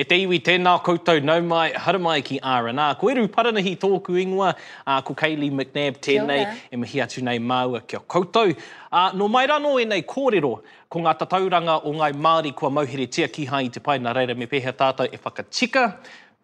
E te iwi tēnā koutou nau mai, haere mai ki RNR. Ko Eru Paranahi tōku ingoa, ā, ko Kaylee McNab tēnei e mihi atu nei māua ki a koutou. Ā, nō mai rā anō ēnei kōrero, ko ngā tatauranga o Ngāi Māori kua mauheretia kīhai i te pae, nā reira me pēhea tātou e whakatika,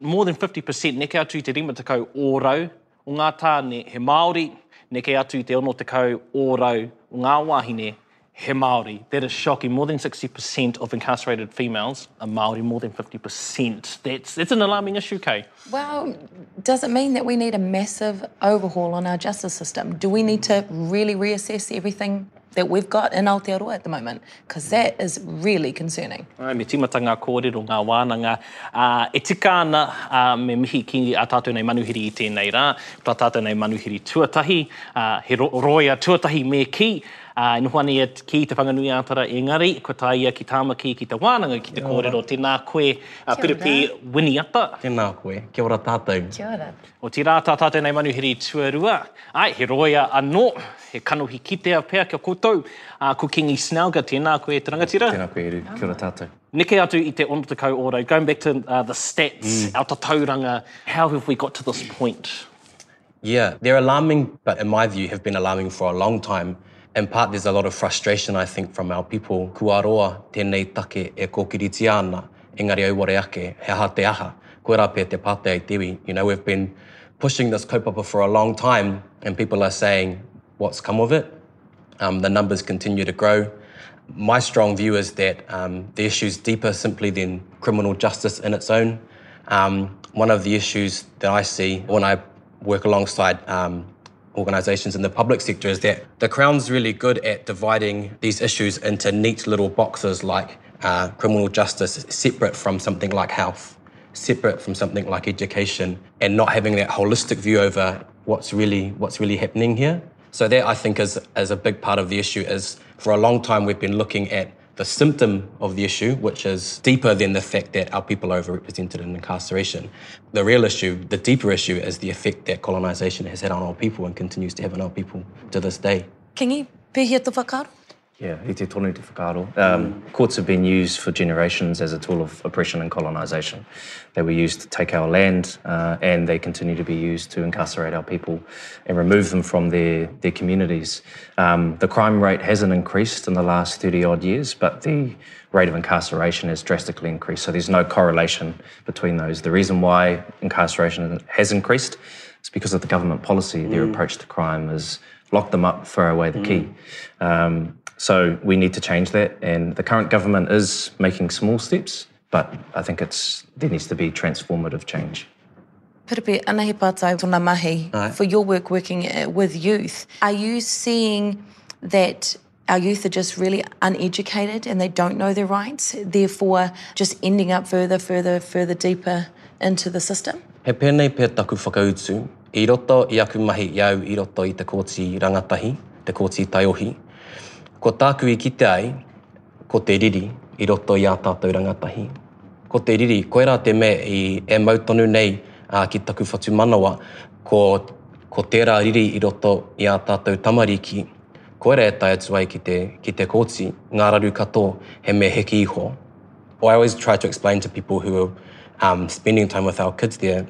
more than 50 per cent, neke atu i te 50 ōrau, o ngā tāne he Māori, neke atu i te 60 ōrau o ngā wāhine he Māori. That is shocking, more than 60 per cent of incarcerated females are Māori, more than 50 per cent. That's, that's an alarming issue, Kei. Well, does it mean that we need a massive overhaul on our justice system? Do we need to really reassess everything? that we've got in Aotearoa at the moment, because that is really concerning. Ai, me tīmata ngā kōrero, ngā wānanga. Ā, e tika ana, ā, me mihi ki ā tātou nei manuhiri i tēnei rā, ko tā tātou nei manuhiri tuatahi, ā, he rōia tuatahi me kī, ā, e noho ana ia ki Te Whanganui-ā-Tara, engari, kua tae ia ki Tāmaki ki te wānanga, ki te kōrero. Tēnā koe, Piripi Winiata. Tēnā koe. Kia ora tātou. Kia ora. Otirā, tā tātou nei manuhiri tuarua, āe, he rōia anō, he kanohi kitea pea kia koutou, ā, ko Kingi Snelga, tēnā koe te rangatira. Tēnā koe Eru, kia ora tātou. Neke atu i te 60 ōrau, going back to the stats, our tatauranga, how have we got to this point? Yeah, they're alarming, but in my view have been alarming for a long time. In part there's a lot of frustration, I think, from our people, kua roa tēnei take e kōkiritia ana. engari au wore ake, he aha te aha, koe rape te pate ai tewi. You know, we've been pushing this kaupapa for a long time, and people are saying, what's come of it? Um, the numbers continue to grow. My strong view is that um, the issue is deeper simply than criminal justice in its own. Um, one of the issues that I see when I work alongside um, organisations in the public sector is that the Crown's really good at dividing these issues into neat little boxes like uh, criminal justice, separate from something like health, separate from something like education, and not having that holistic view over what's really what's really happening here. So that I think is is a big part of the issue. Is for a long time we've been looking at the symptom of the issue, which is deeper than the fact that our people are overrepresented in incarceration. The real issue, the deeper issue, is the effect that colonization has had on our people and continues to have on our people to this day. Kingi, pehia tu whakaro? Yeah, ite tonu te whakaaro. Um, courts have been used for generations as a tool of oppression and colonisation. They were used to take our land uh, and they continue to be used to incarcerate our people and remove them from their, their communities. Um, the crime rate hasn't increased in the last 30 odd years, but the rate of incarceration has drastically increased. So there's no correlation between those. The reason why incarceration has increased is because of the government policy. Mm. Their approach to crime is lock them up, throw away the mm. key. Um, So we need to change that. And the current government is making small steps, but I think it's there needs to be transformative change. Piripi, Anahe Pātai, tona mahi, for your work working with youth, are you seeing that our youth are just really uneducated and they don't know their rights, therefore just ending up further, further, further deeper into the system? He pēnei pea taku whakautu, i roto i aku mahi i au i roto i te Kōti Rangatahi, te Kōti Taiohi, ko tāku i kite ai, ko te riri i roto i ā tātou rangatahi. Ko te riri, koirā te mea i e mau tonu nei ki taku whatumanawa, ko tērā riri i roto i ā tātou tamariki, koirā e tae atu ai ki te kōti, ngā raru katō, he mea heke iho. I always try to explain to people who are spending time with our kids there,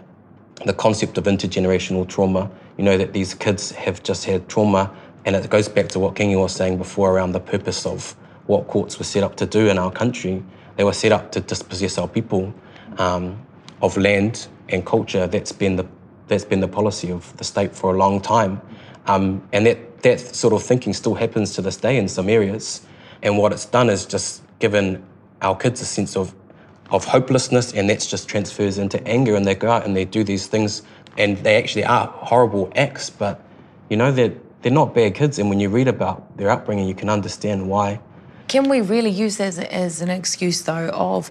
the concept of intergenerational trauma. You know that these kids have just had trauma And it goes back to what Kingi was saying before around the purpose of what courts were set up to do in our country. They were set up to dispossess our people um, of land and culture. That's been the that's been the policy of the state for a long time, um, and that that sort of thinking still happens to this day in some areas. And what it's done is just given our kids a sense of of hopelessness, and that's just transfers into anger, and they go out and they do these things, and they actually are horrible acts, but you know that they're not bad kids, and when you read about their upbringing, you can understand why. Can we really use that as, as an excuse, though, of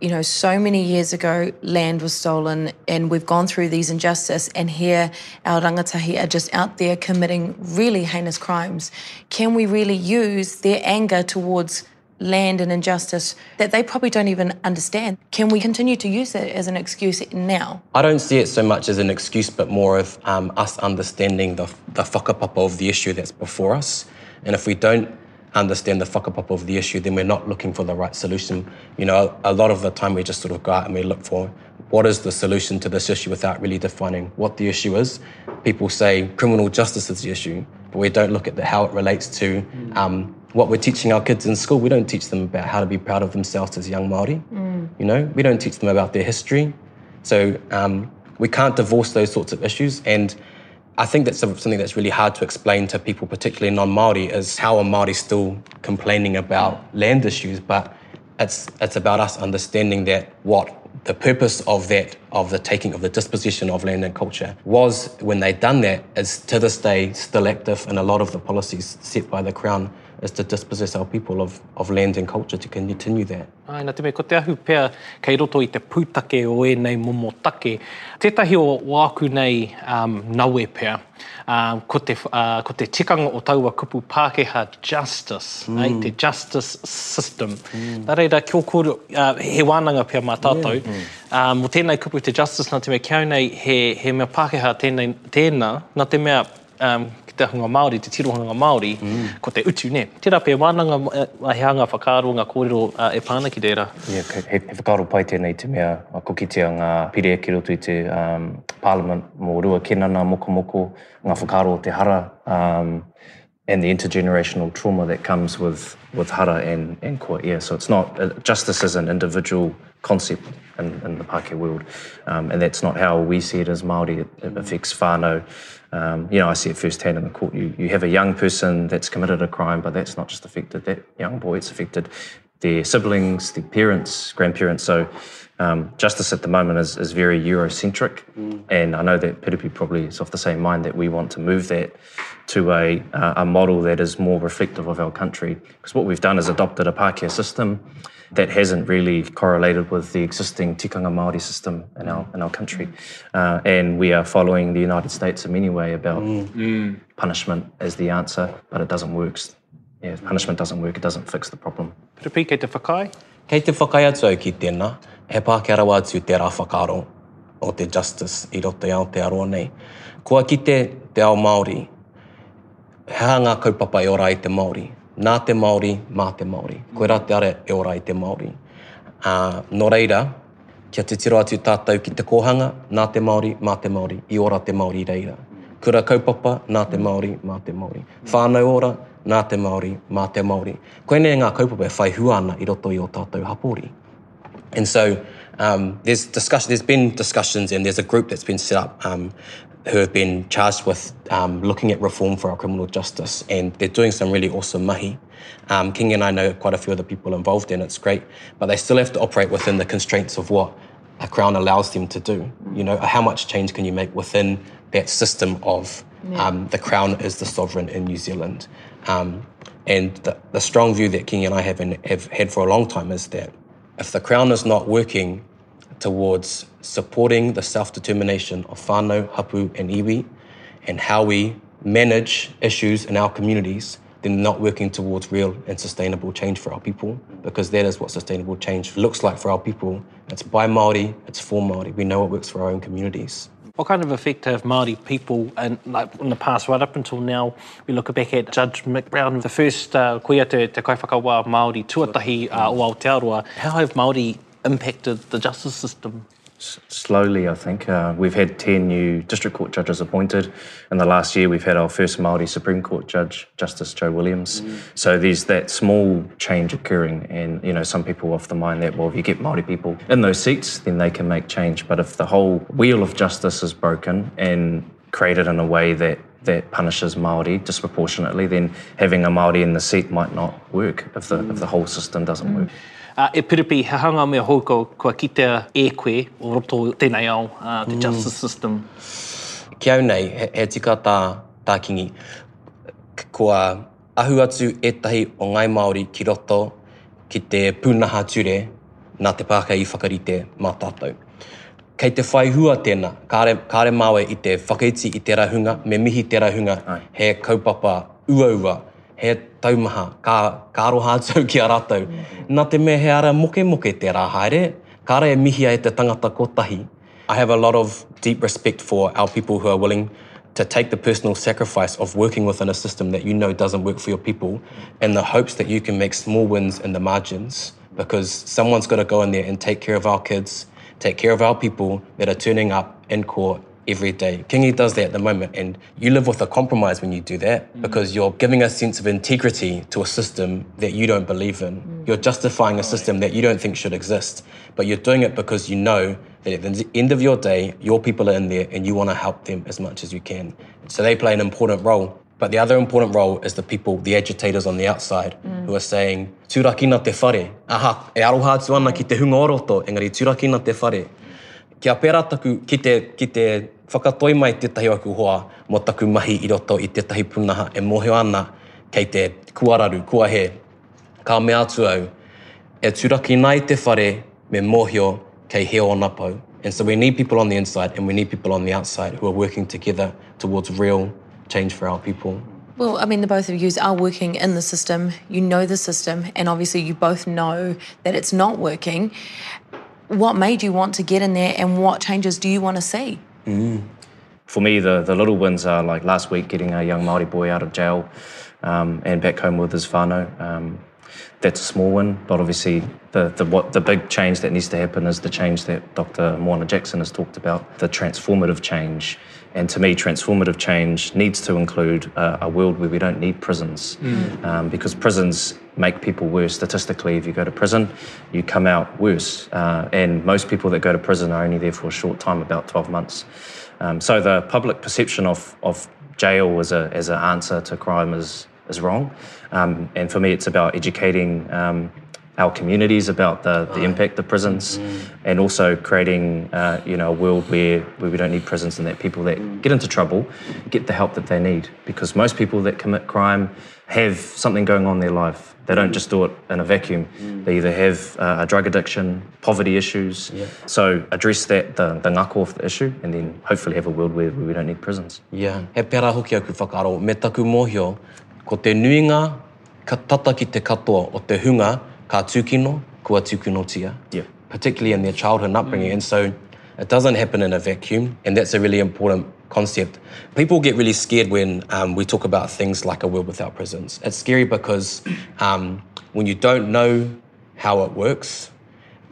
you know, so many years ago, land was stolen, and we've gone through these injustices, and here our rangatahi are just out there committing really heinous crimes. Can we really use their anger towards land and injustice that they probably don't even understand. Can we continue to use it as an excuse now? I don't see it so much as an excuse, but more of um, us understanding the, the whakapapa of the issue that's before us. And if we don't understand the whakapapa of the issue, then we're not looking for the right solution. You know, a, lot of the time we just sort of go out and we look for what is the solution to this issue without really defining what the issue is. People say criminal justice is the issue, but we don't look at the, how it relates to um, what we're teaching our kids in school, we don't teach them about how to be proud of themselves as young Maori. Mm. You know, we don't teach them about their history. So um, we can't divorce those sorts of issues. And I think that's something that's really hard to explain to people, particularly non Maori, is how are Maori still complaining about land issues, but It's it's about us understanding that what the purpose of that of the taking of the disposition of land and culture was when they done that is to this day still active and a lot of the policies set by the crown is to dispossess our people of of land and culture to continue that. Ai, nā te mea, ko te ahu pea kei roto i te pūtake o ēnei momo take, tētahi o, o aku nei um, nawe pea. Ā, ko te, ā, ko te tikanga o taua kupu Pākehā justice, ai, te justice system. Nā reira, kia kōrero, ā, he wānanga pea mā tātou, ā, mō tēnei kupu te justice nā te mea ki au nei he, he mea Pākehā tēnei, tēnā, nā te mea, ā, ki te ahunga Māori, te tirohanga Māori, ko te utu, nē. Tērā pea, wānanga, ā, he ānga whakaaro, ngā kōrero, ā, e pā ana ki reira. Yeah, okay. he, he whakaaro pai tēnei te mea, a kokitea ngā pire ki roto i te um, parliament mō rua kenana, moko moko, ngā whakaaro te hara, um, and the intergenerational trauma that comes with, with hara and, and kua Yeah, So it's not, uh, justice is an individual concept in, in the Pākehā world. Um, and that's not how we see it as Māori. It, it affects whānau. Um, you know, I see it firsthand in the court. You, you have a young person that's committed a crime, but that's not just affected that young boy, it's affected their siblings, their parents, grandparents. So um, justice at the moment is, is very Eurocentric, mm. and I know that Pirupi probably is of the same mind that we want to move that to a, uh, a model that is more reflective of our country. Because what we've done is adopted a Pākehā system that hasn't really correlated with the existing tikanga Māori system in our, in our country. Uh, and we are following the United States in many way about mm. mm. punishment as the answer, but it doesn't work. Yeah, if punishment doesn't work, it doesn't fix the problem. Piripi, kei te whakaae? Kei te whakaae atu au ki tēnā. He Pākehā rawa atu tērā whakaaro o te justice i roto i Aotearoa nei. Kua kite te ao Māori, he aha ngā kaupapa e ora ai te Māori? Nā te Māori, mā te Māori. Koirā te ara e ora ai te Māori. Ā, nō reira, Kia titiro atu tātou ki te kōhanga, nā te Māori, mā te Māori, i ora te Māori i reira. Kura kaupapa, nā te Māori, mā te Māori. Whānau ora, nā te Māori, mā te Māori. Koinei ngā kaupapa e whai hua ana i roto i ō tātou hapori. And so um, there's, discussion, there's been discussions and there's a group that's been set up um, who have been charged with um, looking at reform for our criminal justice and they're doing some really awesome mahi. Um, King and I know quite a few of the people involved, and it's great, but they still have to operate within the constraints of what a crown allows them to do. You know, how much change can you make within that system of yeah. Um, the crown is the sovereign in New Zealand? Um, and the, the, strong view that King and I have, in, have had for a long time is that if the Crown is not working towards supporting the self determination of Fano, Hapu, and Iwi, and how we manage issues in our communities, then not working towards real and sustainable change for our people, because that is what sustainable change looks like for our people. It's by Māori, it's for Māori. We know what works for our own communities. What kind of effect have Māori people, and like in the past, right up until now, we look back at Judge McBrown, the first uh, kuia te, te kaiwhakawa Māori tuatahi uh, o Aotearoa, how have Māori impacted the justice system? slowly, I think. Uh, we've had 10 new district court judges appointed. In the last year, we've had our first Māori Supreme Court judge, Justice Joe Williams. Mm. So there's that small change occurring. And, you know, some people off the mind that, well, if you get Māori people in those seats, then they can make change. But if the whole wheel of justice is broken and created in a way that that punishes Maori disproportionately, then having a Maori in the seat might not work if the, mm. if the whole system doesn't mm. work. Uh, e Piripi, he hanga mea hou kau, kua kitea e koe o roto tēnei ao, uh, the mm. justice system? Ki au nei, he, he tika tā, tā kingi. Kua Ahu atu ētahi o Ngāi Māori ki roto ki te pūnaha ture nā te Pākehā i whakarite mā tātou. Kei te whai hua tēnā, kāre, kāre māua i te whakaiti i tērā hunga, me mihi tērā hunga, he kaupapa uaua, he taumaha, ka, ka aroha atu au ki a rātou. Nā te mea he ara mokemoke tērā haere, kāre e mihia e te tangata kotahi, I have a lot of deep respect for our people who are willing to take the personal sacrifice of working within a system that you know doesn't work for your people and the hopes that you can make small wins in the margins because someone's got to go in there and take care of our kids, take care of our people that are turning up in court every day. Kingi does that at the moment, and you live with a compromise when you do that mm. because you're giving a sense of integrity to a system that you don't believe in. Mm. You're justifying a system that you don't think should exist, but you're doing it because you know that at the end of your day, your people are in there and you want to help them as much as you can. So they play an important role. But the other important role is the people, the agitators on the outside, mm. who are saying, turakina te whare. Aha, e aroha atu ana ki te hunga o roto, engari turakina te whare. Kia pērā taku, ki te, ki te whakatoi mai tētahi aku hoa mō taku mahi i roto i tētahi punaha e mōhio ana kei te kuararu, kua he, ka me atu au, e turaki nai te whare me mohio kei heo ona pau. And so we need people on the inside and we need people on the outside who are working together towards real change for our people. Well, I mean, the both of you are working in the system. You know the system, and obviously, you both know that it's not working. What made you want to get in there, and what changes do you want to see? Mm. For me, the, the little wins are like last week getting a young Maori boy out of jail um, and back home with his whānau. Um, that's a small win, but obviously the, the, what, the big change that needs to happen is the change that Dr. Moana Jackson has talked about, the transformative change. And to me, transformative change needs to include uh, a world where we don't need prisons, mm. um, because prisons make people worse. Statistically, if you go to prison, you come out worse. Uh, and most people that go to prison are only there for a short time, about 12 months. Um, so the public perception of, of jail as, a, as an answer to crime is, is wrong. Um, and for me, it's about educating um, our communities about the, the impact of prisons mm. and also creating uh, you know, a world where, where we don't need prisons and that people that mm. get into trouble get the help that they need. Because most people that commit crime have something going on in their life. They don't just do it in a vacuum. Mm. They either have uh, a drug addiction, poverty issues. Yeah. So address that, the, the ngako of the issue, and then hopefully have a world where, where we don't need prisons. Yeah. He pera hoki aku whakaro. Me taku mōhio, ko te nuinga ka tata ki te katoa o te hunga ka tūkino, kua tūkinotia. Yeah. Particularly in their childhood and upbringing. Mm. And so it doesn't happen in a vacuum, and that's a really important concept. People get really scared when um, we talk about things like a world without prisons. It's scary because um, when you don't know how it works,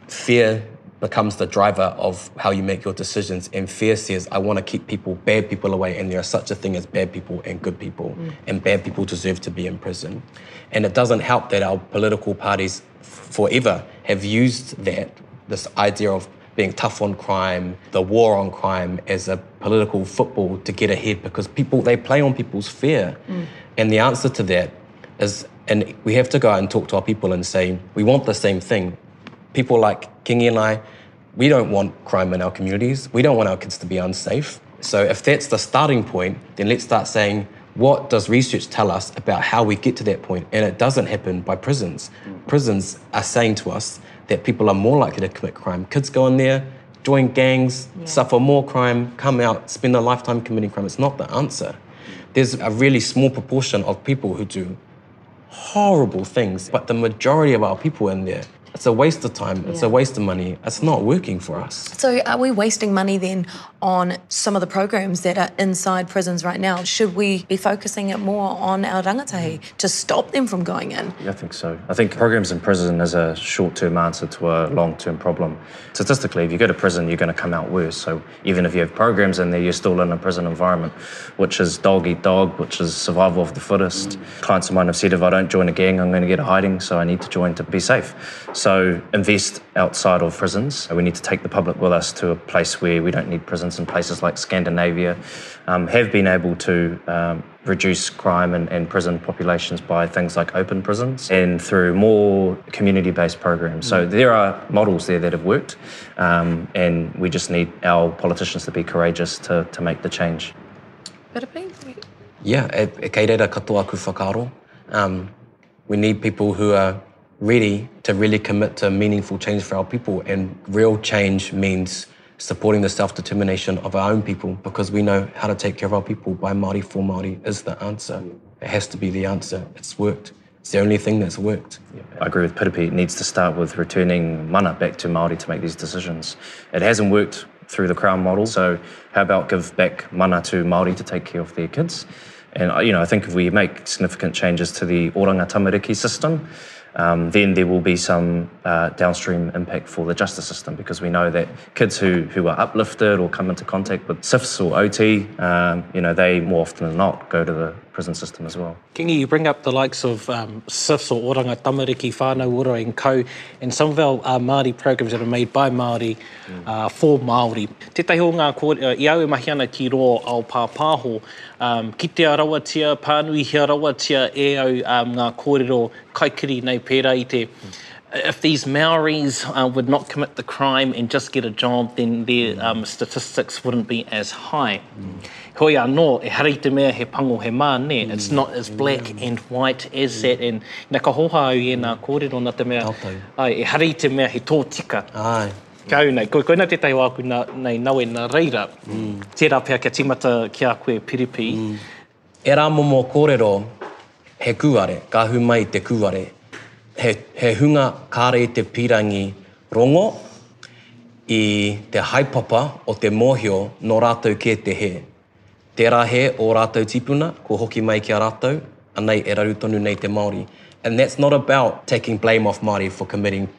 fear becomes the driver of how you make your decisions. And fear says, I want to keep people, bad people away. And there is such a thing as bad people and good people. Mm. And bad people deserve to be in prison. And it doesn't help that our political parties forever have used that, this idea of being tough on crime, the war on crime as a political football to get ahead because people, they play on people's fear. Mm. And the answer to that is, and we have to go out and talk to our people and say, we want the same thing. People like Kingi and I, we don't want crime in our communities. We don't want our kids to be unsafe. So if that's the starting point, then let's start saying, what does research tell us about how we get to that point? And it doesn't happen by prisons. Mm. Prisons are saying to us that people are more likely to commit crime. Kids go in there, join gangs, yeah. suffer more crime, come out, spend a lifetime committing crime. It's not the answer. There's a really small proportion of people who do horrible things, but the majority of our people in there it's a waste of time, yeah. it's a waste of money, it's not working for us. So, are we wasting money then on some of the programs that are inside prisons right now? Should we be focusing it more on our rangatahi mm-hmm. to stop them from going in? Yeah, I think so. I think programs in prison is a short term answer to a long term problem. Statistically, if you go to prison, you're going to come out worse. So, even if you have programs in there, you're still in a prison environment, which is dog eat dog, which is survival of the fittest. Mm. Clients of mine have said if I don't join a gang, I'm going to get a hiding, so I need to join to be safe. So invest outside of prisons. We need to take the public with us to a place where we don't need prisons. And places like Scandinavia um, have been able to um, reduce crime and, and, prison populations by things like open prisons and through more community-based programs. So mm. there are models there that have worked, um, and we just need our politicians to be courageous to, to make the change. Yeah, e, e kei reira katoa ku whakaaro. Um, we need people who are ready to really commit to meaningful change for our people. And real change means supporting the self-determination of our own people because we know how to take care of our people by Māori for Māori is the answer. It has to be the answer. It's worked. It's the only thing that's worked. I agree with Piripi. It needs to start with returning mana back to Māori to make these decisions. It hasn't worked through the Crown model, so how about give back mana to Māori to take care of their kids? And, uh, you know, I think if we make significant changes to the oranga tamariki system, um, then there will be some uh, downstream impact for the justice system because we know that kids who, who are uplifted or come into contact with SIFs or OT, um, you know, they more often than not go to the prison system as well. Kingi, you bring up the likes of um, SIFs or Oranga Tamariki, Whānau, Ura and Co. and some of our uh, Māori programs that are made by Māori for Māori. Tētahi o ngā kōrero, i au e mahi ana ki rō ao pāpāho, kitea rawatia, pānuihia rawatia e au ngā kōrero kaikiri nei pērā i te If these Māoris would not commit the crime and just get a job then their statistics wouldn't be as high. Heoi anō, ehara i te mea he pango, he mā, nē, it's not as black and white as that, and nā, ka hōhā au i ēnā kōrero nā te mea, āe, ehara i te mea he tōtika. Kāu nei, ko, koinā tētahi o āku nā, nei nawe nā reira, tērā pea kia tīmata ki a koe Piripi, Ērā momo kōrero he kūare, ka hū mai te kūare. He, he hunga kāre i te pīrangī rongo, i te haepapa o te mōhio nō rātou kē te hē. Tērā hē ō rātou tīpuna, kua hoki mai ki a rātou, anei e raru tonu nei te Māori. And that's not about taking blame off Māori for committing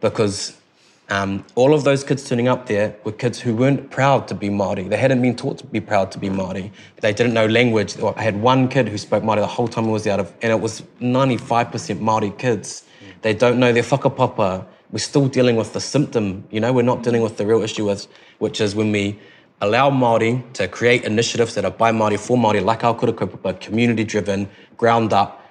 Because um, all of those kids turning up there were kids who weren't proud to be Māori. They hadn't been taught to be proud to be Māori. They didn't know language. I had one kid who spoke Māori the whole time I was out of, and it was 95% Māori kids. They don't know their whakapapa. We're still dealing with the symptom, you know, we're not dealing with the real issue, with, which is when we allow Māori to create initiatives that are by Māori for Māori, like our kurukupapa, community driven, ground up.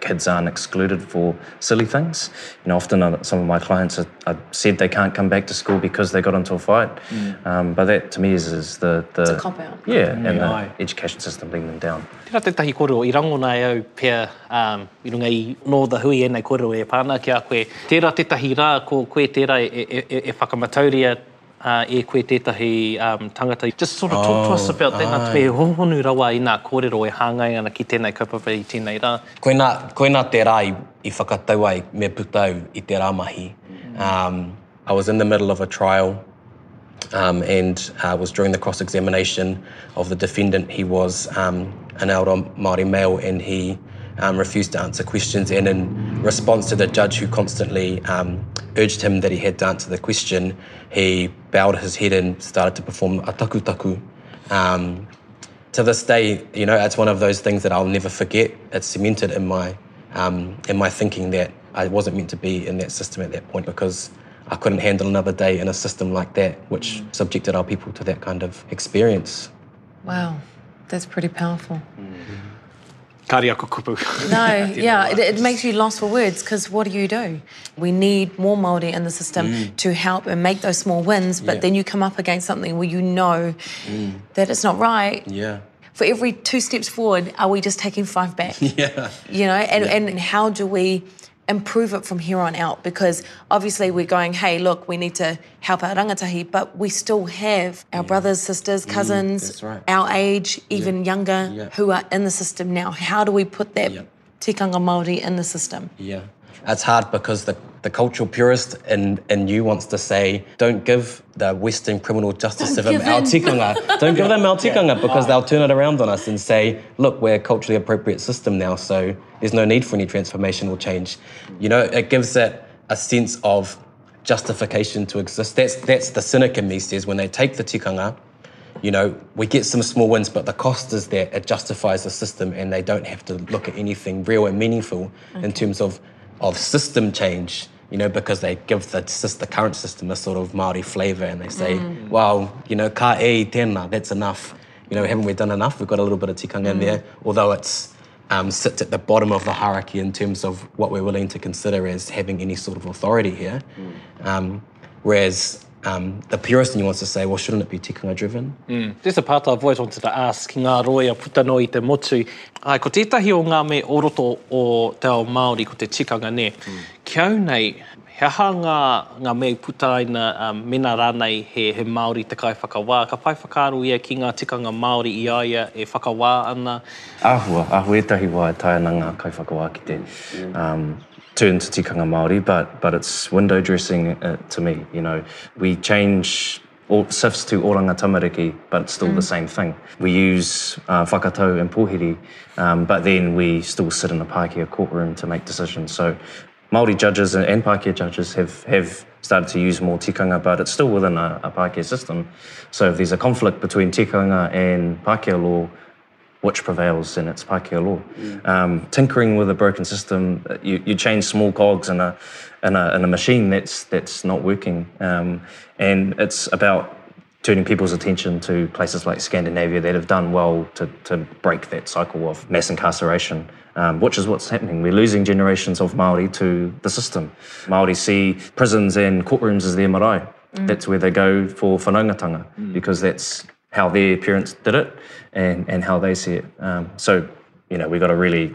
Kids aren't excluded for silly things. You know, often uh, some of my clients are, are said they can't come back to school because they got into a fight. Mm. Um, but that to me is, is the, the... It's a cop-out. Yeah, mm. and the Aye. education system letting them down. Tera tētahi kōrero i rangona e au pia um, i runga i nō the hui ēnei kōrero e pāna ki a koe. Tēra tētahi rā ko koe tēra e, e, e, e whakamatauria a e koe tētahi tangata. Just sort of talk to us about that nā te mea he honuhonu rawa inā kōrero e hāngai ana ki tēnei kaupapa i tēnei rā. Koinā, koinā te rā i whakatau ai me puta au i te rā mahi. I was in the middle of a trial and it was during the cross examination of the defendant. He was um, an Aura Māori male and he um, refused to answer questions, and in response to the judge who constantly um, urged him that he had to answer the question, he bowed his head and started to perform a taku taku. Um, to this day, you know, it's one of those things that I'll never forget. It's cemented in my um, in my thinking that I wasn't meant to be in that system at that point because I couldn't handle another day in a system like that, which subjected our people to that kind of experience. Wow, that's pretty powerful. Mm-hmm. Cardiac No, yeah, it, it, makes you lost for words because what do you do? We need more Māori in the system mm. to help and make those small wins, but yeah. then you come up against something where you know mm. that it's not right. Yeah. For every two steps forward, are we just taking five back? Yeah. You know, and, yeah. and how do we improve it from here on out because obviously we're going, hey, look, we need to help our rangatahi, but we still have our yeah. brothers, sisters, mm, cousins, right. our age, even yeah. younger, who are in the system now. How do we put that tikanga Māori in the system? Yeah. It's hard because the the cultural purist in, in you wants to say, don't give the Western criminal justice don't system our tikanga. Don't give them our tikanga because they'll turn it around on us and say, look, we're a culturally appropriate system now, so there's no need for any transformational change. You know, it gives it a sense of justification to exist. That's, that's the cynic in me says when they take the tikanga, you know, we get some small wins, but the cost is that It justifies the system, and they don't have to look at anything real and meaningful okay. in terms of of system change, you know, because they give the, just the current system a sort of Maori flavour and they say, mm. well, you know, ka e tena that's enough. You know, haven't we done enough? We've got a little bit of tikanga mm. in there. Although it's sits at the bottom of the hierarchy in terms of what we're willing to consider as having any sort of authority here. Mm. Um, whereas um, the purist in you wants to say, well, shouldn't it be tikanga driven? Mm. There's a part I've always wanted to ask ki ngā roia puta noa i te motu. Ai, ko tētahi o ngā me o roto o te ao Māori, ko te tikanga, nē. Mm. Ki au nei, He aha ngā mea i puta ai mēnā rānei he Māori te kaiwhakawā? Ka whai whakaaro ia ki ngā tikanga Māori i a ia e whakawā ana. Āhua, āhua ētahi wā e taea ana ngā kaiwhakawā ki te turn to tikanga Māori, but it's window dressing to me, you know, we change sifts to oranga tamariki but it's still the same thing, we use whakatau and pōhiri but then we still sit in a Pākehā court room to make decisions, so Māori judges and, and Pākehā judges have have started to use more tikanga, but it's still within a, a Pākehā system. So if there's a conflict between tikanga and Pākehā law, which prevails in its Pākehā law. Mm. Um, tinkering with a broken system, uh, you, you change small cogs in a, in a, in a machine that's, that's not working. Um, and it's about turning people's attention to places like Scandinavia that have done well to, to break that cycle of mass incarceration. Um, which is what's happening. We're losing generations of Maori to the system. Maori see prisons and courtrooms as their marae. Mm. That's where they go for whanaungatanga mm. because that's how their parents did it and, and how they see it. Um, so, you know, we've got to really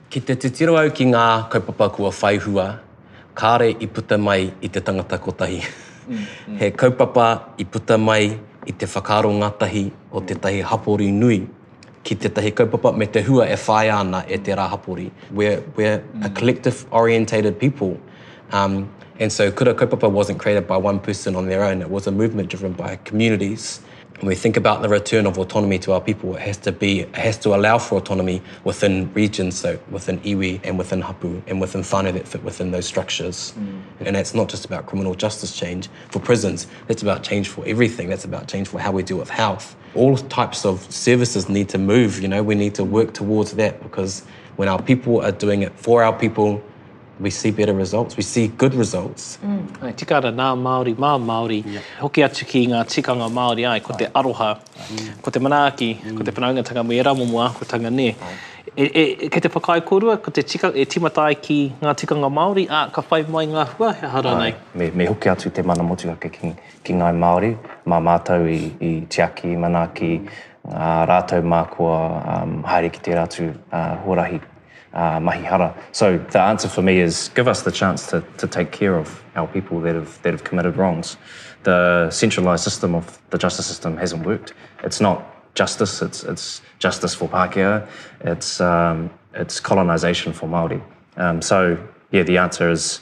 Ki te titiro au ki ngā kaupapa kua whai hua, kāore i puta mai i te tangata kotahi. He kaupapa i puta mai i te whakaaro ngātahi o tētahi hapori nui ki tētahi kaupapa me te hua e whāia ana e tērā hapori. We're, we're a collective orientated people um and so Kura Kaupapa wasn't created by one person on their own, it was a movement driven by communities. When we think about the return of autonomy to our people, it has to be it has to allow for autonomy within regions, so within iwi and within hapu and within whānau that fit within those structures. Mm. And that's not just about criminal justice change for prisons. That's about change for everything. That's about change for how we deal with health. All types of services need to move. You know, we need to work towards that because when our people are doing it for our people We see better results, we see good results. Mm. Tika ara nā Māori, mā Māori, yeah. hoki atu ki ngā tikanga Māori ai, ko te aroha, mm. ko te manaaki, mm. ko te mm. whanaungatanga me era momo āhuatanga nē. Oh. E, e, e, kei te whakaae korua, ko te tika, e timata ai ki ngā tikanga Māori, a ka whai mai ngā hua, he hara nei. Me, me hoki atu te mana motuhake ki, ki ngāi Māori, mā mātou i, i tiaki, manaaki, uh, rātou mākoa um, haere ki te ratu uh, huarahi uh, mahihara. So the answer for me is give us the chance to, to take care of our people that have, that have committed wrongs. The centralised system of the justice system hasn't worked. It's not justice, it's, it's justice for Pākehā, it's, um, it's colonisation for Māori. Um, so, yeah, the answer is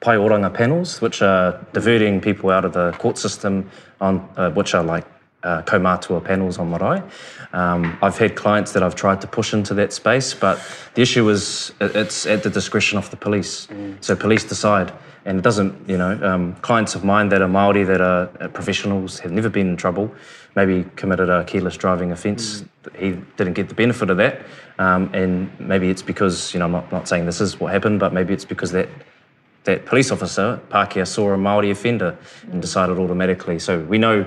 Pai oranga panels, which are diverting people out of the court system, on, uh, which are like uh, Komatua panels on Marae. Um, I've had clients that I've tried to push into that space, but the issue is uh, it's at the discretion of the police. Mm. So police decide. And it doesn't, you know, um, clients of mine that are Māori, that are uh, professionals, have never been in trouble, maybe committed a careless driving offence. Mm. He didn't get the benefit of that. Um, and maybe it's because, you know, I'm not, not saying this is what happened, but maybe it's because that that police officer, Pākehā, saw a Māori offender and decided automatically. So we know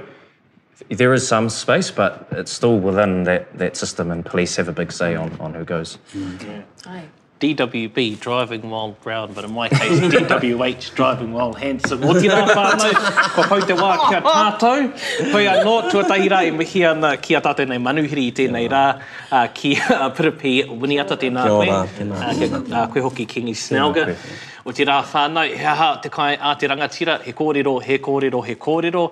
There is some space, but it's still within that, that system, and police have a big say on, on who goes. Mm. Yeah. DWB, driving while brown, but in my case, DWH, driving while handsome. Otirā whānau, kua pau te wā ki a tātou. Hoi anō, tuatahi rā e mihi ana ki a tātou nei manuhiri i tēnei rā, ki a Piripi Winiata, tēnā koe. Kia ora, tēnā koe. Kia koe hoki, Kingi Snelga. Tēnā koe. Otirā whānau, he aha te kai a te rangatira, he kōrero, he kōrero, he kōrero,